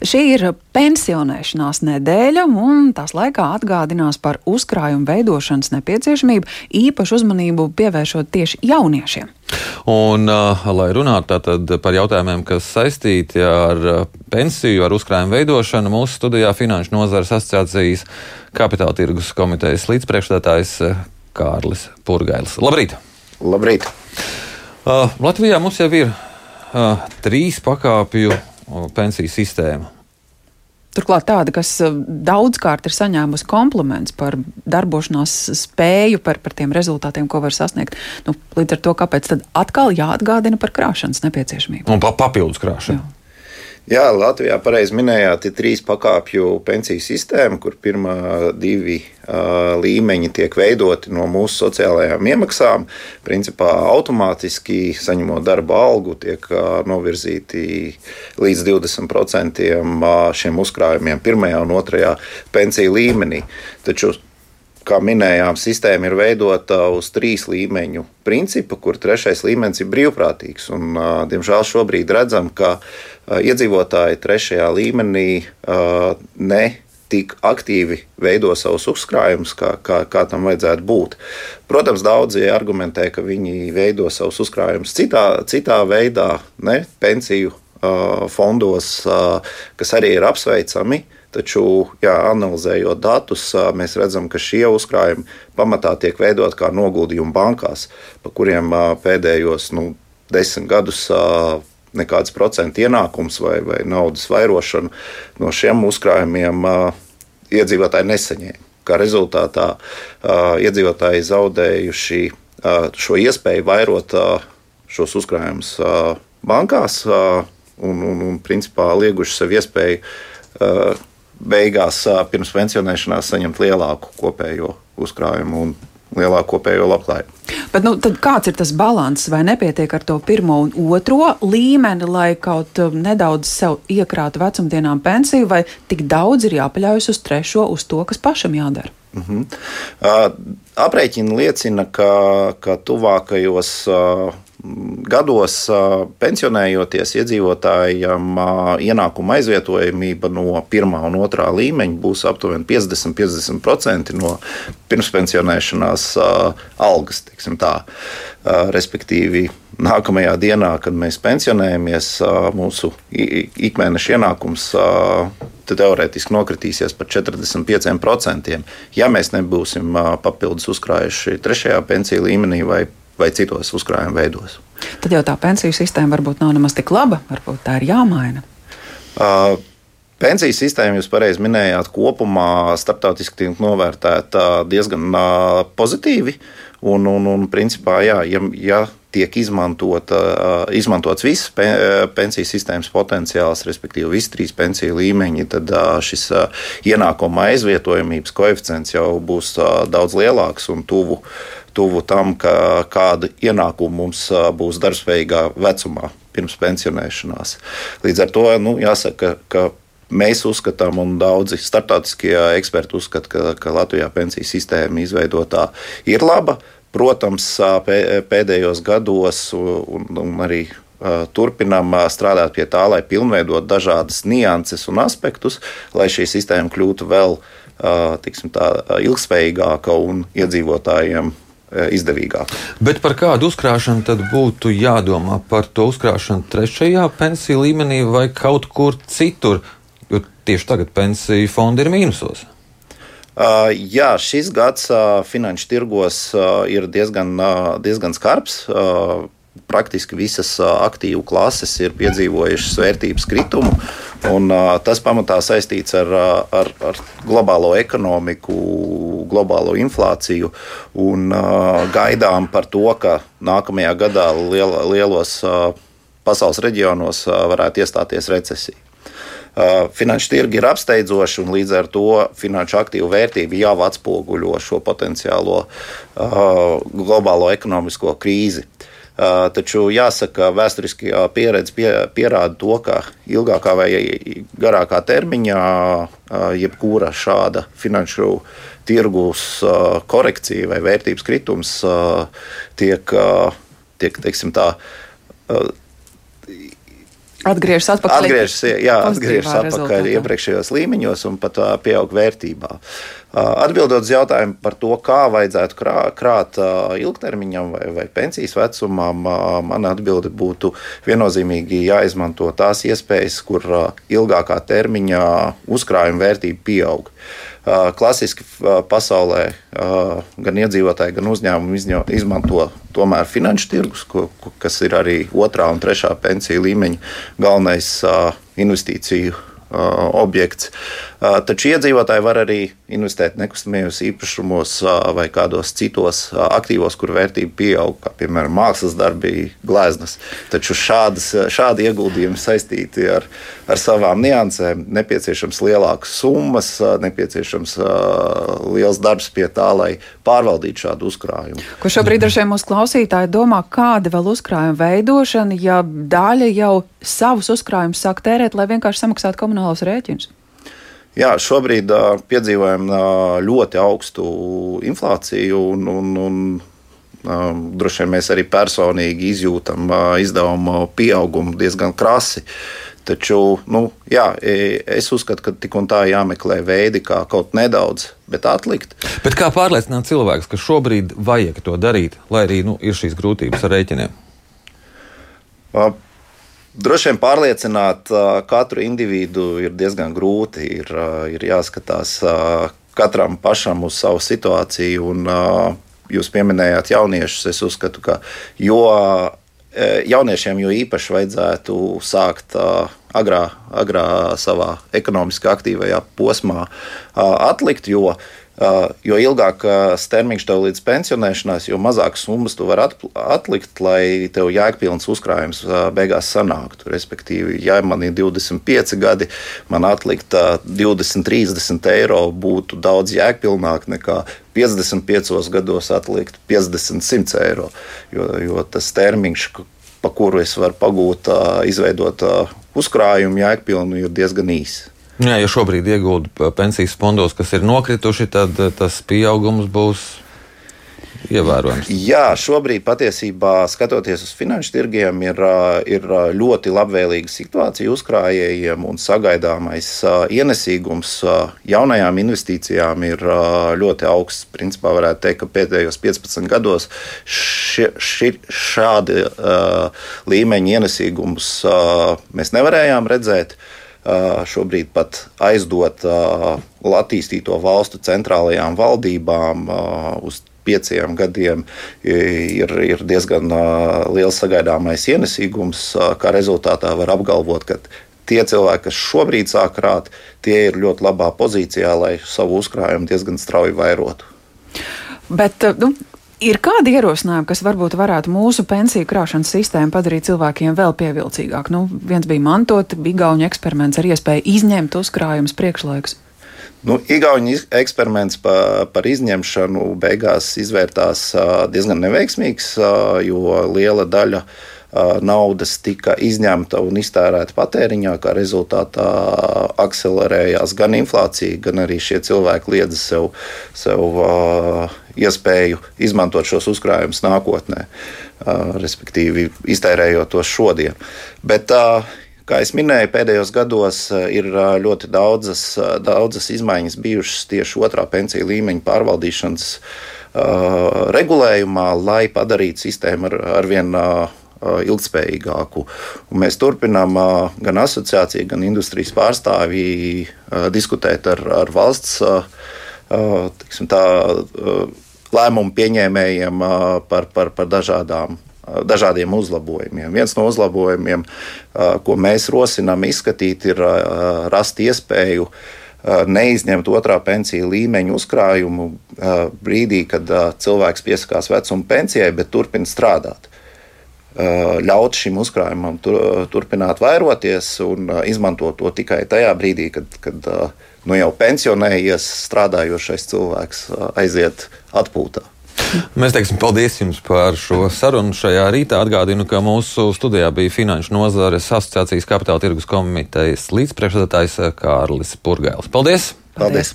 Šī ir pensionēšanās nedēļa, un tās laikā atgādinās par uzkrājumu veidošanas nepieciešamību, īpašu uzmanību pievēršot tieši jauniešiem. Un, uh, lai runātu par jautājumiem, kas saistīti ar uh, pensiju, ar uzkrājumu veidošanu, mūsu studijā Finanšu nozares asociācijas kapitāla tirgus komitejas līdzpriekšstādājs uh, Kārlis Purgailis. Labrīt! Labrīt! Uh, Latvijā mums jau ir uh, trīs pakāpju pensiju sistēma. Turklāt tāda, kas eh, daudzkārt ir saņēmusi komplimentus par darbošanās spēju, par, par tiem rezultātiem, ko var sasniegt. Nu, līdz ar to, kāpēc tad atkal jāatgādina par krāšanas nepieciešamību? Un pa papildus krāšanu. Jā. Jā, Latvijā pareizi minējāt, ir trīs pakāpju pensiju sistēma, kur pirmā divi uh, līmeņi tiek veidoti no mūsu sociālajām iemaksām. Principā automātiski saņemot darba algu, tiek uh, novirzīti līdz 20% šiem uzkrājumiem pirmajā un otrajā pensiju līmenī. Taču kā minējām, sistēma ir veidota uz trīs līmeņu principu, kur trešais līmenis ir brīvprātīgs. Un, diemžēl šobrīd redzam, ka iedzīvotāji trešajā līmenī ne tik aktīvi veido savus uzkrājumus, kā, kā, kā tam vajadzētu būt. Protams, daudzi argumentē, ka viņi veido savus uzkrājumus citā, citā veidā, ne pensiju fondos, kas arī ir apsveicami. Taču, jā, analizējot datus, mēs redzam, ka šie uzkrājumi pamatā tiek veidot kā noguldījumi bankās, pa kuriem pēdējos nu, desmit gadus nekāds procentu ienākums vai, vai naudas vairošana no šiem uzkrājumiem iedzīvotāji nesaņēma. Kā rezultātā iedzīvotāji zaudējuši šo iespēju vairot šos uzkrājumus bankās un, un, un principā lieguši sev iespēju beigās pirms pensionēšanās saņemt lielāku kopējo uzkrājumu un lielāku kopējo labklājību. Bet, nu, kāds ir tas līdzsvars? Vai nepietiek ar to pirmo un otro līmeni, lai kaut nedaudz sev iekrātu vecumdienām pensiju, vai tik daudz ir jāpaļaujas uz trešo, uz to, kas pašam jādara? Uh -huh. uh, aprēķini liecina, ka, ka tuvākajos uh, gados pensionējoties iedzīvotājiem ienākuma aizvietojamība no pirmā un otrā līmeņa būs aptuveni 50-50% no pirmspensionēšanās algas. Respektīvi, nākamajā dienā, kad mēs pensionējamies, mūsu ikmēneša ienākums teorētiski nokritīsies par 45%. Ja mēs nebūsim papildus uzkrājuši trešajā pensiju līmenī vai vai citos uzkrājuma veidos. Tad jau tā pensiju sistēma varbūt nav nemaz tik laba, varbūt tā ir jāmaina. Uh, Pensiju sistēma, jūs pareizi minējāt, kopumā starptautiski tiek novērtēta diezgan uh, pozitīvi. Un, un, un principā, jā, ja, ja tiek izmantota, uh, izmantots viss pensiju sistēmas potenciāls, respektīvi visi trīs pensiju līmeņi, tad uh, šis uh, ienākuma aizvietojamības koeficients jau būs daudz lielāks un tuvu tuvu tam, ka kāda ienākuma mums būs darbspējīgā vecumā pirms pensionēšanās. Līdz ar to nu, jāsaka, ka mēs uzskatām, un daudzi startautiskie eksperti uzskata, ka, ka Latvijā pensiju sistēma izveidotā ir laba. Protams, pēdējos gados un, un arī turpinām strādāt pie tā, lai pilnveidot dažādas nianses un aspektus, lai šī sistēma kļūtu vēl tā, ilgspējīgāka un iedzīvotājiem izdevīgāk. Bet par kādu uzkrāšanu tad būtu jādomā? Par to uzkrāšanu trešajā pensiju līmenī vai kaut kur citur? Jo tieši tagad pensiju fondi ir mīnusos. Uh, jā, šis gads uh, finanšu tirgos uh, ir diezgan, diezgan skarbs. Uh, praktiski visas aktīvu klases ir piedzīvojušas vērtības kritumu. Un, tas pamatā saistīts ar, ar, ar globālo ekonomiku, globālo inflāciju un gaidām par to, ka nākamajā gadā liel, lielos pasaules reģionos varētu iestāties recesija. Finanšu tirgi ir apsteidzoši, un līdz ar to finanšu aktīvu vērtība jau atspoguļo šo potenciālo globālo ekonomisko krīzi. Uh, Taču jāsaka, vēsturiskā pieredze pie, pierāda to, ka ilgākā vai garākā termiņā jebkura šāda finanšu tirgus korekcija vai vērtības kritums tiek, tiek teiksim, tā, Atgriežas atpakaļ. Atgriežas, jā, atgriežas atpakaļ rezultātā. iepriekšējos līmeņos un pat uh, pieaug vērtībā. Uh, atbildot uz jautājumu par to, kā vajadzētu krā, krāt uh, ilgtermiņam vai, vai pensijas vecumam, mana atbilde būtu viennozīmīgi jāizmanto tās iespējas, kur ilgākā termiņā uzkrājuma vērtība pieaug. Klasiski pasaulē gan iedzīvotāji, gan uzņēmumi izmanto tomēr finanšu tirgus, kas ir arī otrā un trešā pensiju līmeņa galvenais investīciju objekts. Taču iedzīvotāji var arī investēt nekustamajos īpašumos vai kādos citos aktīvos, kur vērtība pieaug, kā piemēram mākslas darbi, gleznas. Taču šādas, šādi ieguldījumi saistīti ar, ar savām niansēm, nepieciešams lielākas summas, nepieciešams liels darbs pie tā, lai pārvaldītu šādu uzkrājumu. Ko šobrīd ar šiem mūsu klausītāji domā, kāda vēl uzkrājuma veidošana, ja daļa jau savus uzkrājumus sāk tērēt, lai vienkārši samaksātu komunālos rēķinus? Jā, šobrīd uh, piedzīvojam uh, ļoti augstu inflāciju, un, un, un uh, droši vien mēs arī personīgi izjūtam izdevumu pieaugumu diezgan krasi. Taču nu, jā, es uzskatu, ka tik un tā jāmeklē veidi, kā kaut nedaudz, bet atlikt. Bet kā pārliecināt cilvēkus, ka šobrīd vajag to darīt, lai arī nu, ir šīs grūtības ar rēķiniem? Droši vien pārliecināt katru individu ir diezgan grūti. Ir, ir jāskatās katram pašam uz savu situāciju. Un, jūs pieminējāt jauniešus. Es uzskatu, ka jo jauniešiem jo īpaši vajadzētu sākt agrā, agrā savā ekonomiski aktīvajā posmā atlikt, jo jo ilgāks termiņš tev līdz pensionēšanās, jo mazākas summas tu vari atlikt, lai tev jēgpilns uzkrājums uh, beigās sanāktu. Respektīvi, ja man ir 25 gadi, man atlikt 20, 30 eiro būtu daudz jēgpilnāk nekā 55 gados atlikt 50, 100 eiro. Jo, jo tas termiņš, pa kuru es varu pagūt, uh, izveidot uzkrājumu jēgpilnu, ir diezgan īss. Jā, ja šobrīd iegūda pensijas fondos, kas ir nokrituši, tad eh, tas pieaugums būs ievērojams. Jā, šobrīd patiesībā skatoties uz finanšu tirgiem, ir, eh, ir eh, ļoti labvēlīga situācija uzkrājējiem un sagaidāmais ienesīgums jaunajām investīcijām ir ļoti augsts. Principā varētu teikt, ka pēdējos 15 gados ši, ši, šādi uh, līmeņa ienesīgumus uh, mēs nevarējām redzēt. Uh, šobrīd pat aizdot attīstīto valstu centrālajām valdībām uz pieciem gadiem ir, ir diezgan liels sagaidāmais ienesīgums, kā rezultātā var apgalvot, ka tie cilvēki, kas šobrīd sāk krāt, tie ir ļoti labā pozīcijā, lai savu uzkrājumu diezgan strauji vairotu. Bet nu, Ir kādi ierosinājumi, kas varbūt varētu mūsu pensiju krāšanas sistēmu padarīt cilvēkiem vēl pievilcīgāku? Nu, viens bija mantot, bija Igaunijas eksperiments ar iespēju izņemt uzkrājumus priekšlaikus. Nu, Igaunijas eksperiments pa, par izņemšanu beigās izvērtās diezgan neveiksmīgs, jo liela daļa no naudas tika izņemta un iztērēta patēriņā, kā rezultātā akcelerējās gan inflācija, gan arī šie cilvēki liedza sev, sev iespēju izmantot šos uzkrājumus nākotnē, respektīvi iztērējot tos šodien. Bet, Kā jau minēju, pēdējos gados ir ļoti daudzas, daudzas izmaiņas bijušas tieši otrā pensiju līmeņa pārvaldīšanas regulējumā, lai padarītu sistēmu ar, ar vien uh, ilgspējīgāku. Un mēs turpinām gan asociācija, gan industrijas pārstāvji diskutēt ar, ar valsts tiksim, tā, lēmumu pieņēmējiem par, par, par dažādām dažādiem uzlabojumiem. Viens no uzlabojumiem, ko mēs rosinām izskatīt, ir rast iespēju neizņemt otrā pensiju līmeņa uzkrājumu brīdī, kad cilvēks piesakās vecuma pensijai, bet turpina strādāt. Ļaut šim uzkrājumam tur, turpināt vairoties un izmantot to tikai tajā brīdī, kad, kad nu jau pensionējies strādājošais cilvēks aiziet atpūtā. Mēs teiksim paldies jums par šo sarunu šajā rītā. Atgādinu, ka mūsu studijā bija Finanšu nozares asociācijas kapitāla tirgus komitejas līdzpriekšsēdētājs Kārlis Purgēls. Paldies! paldies. paldies.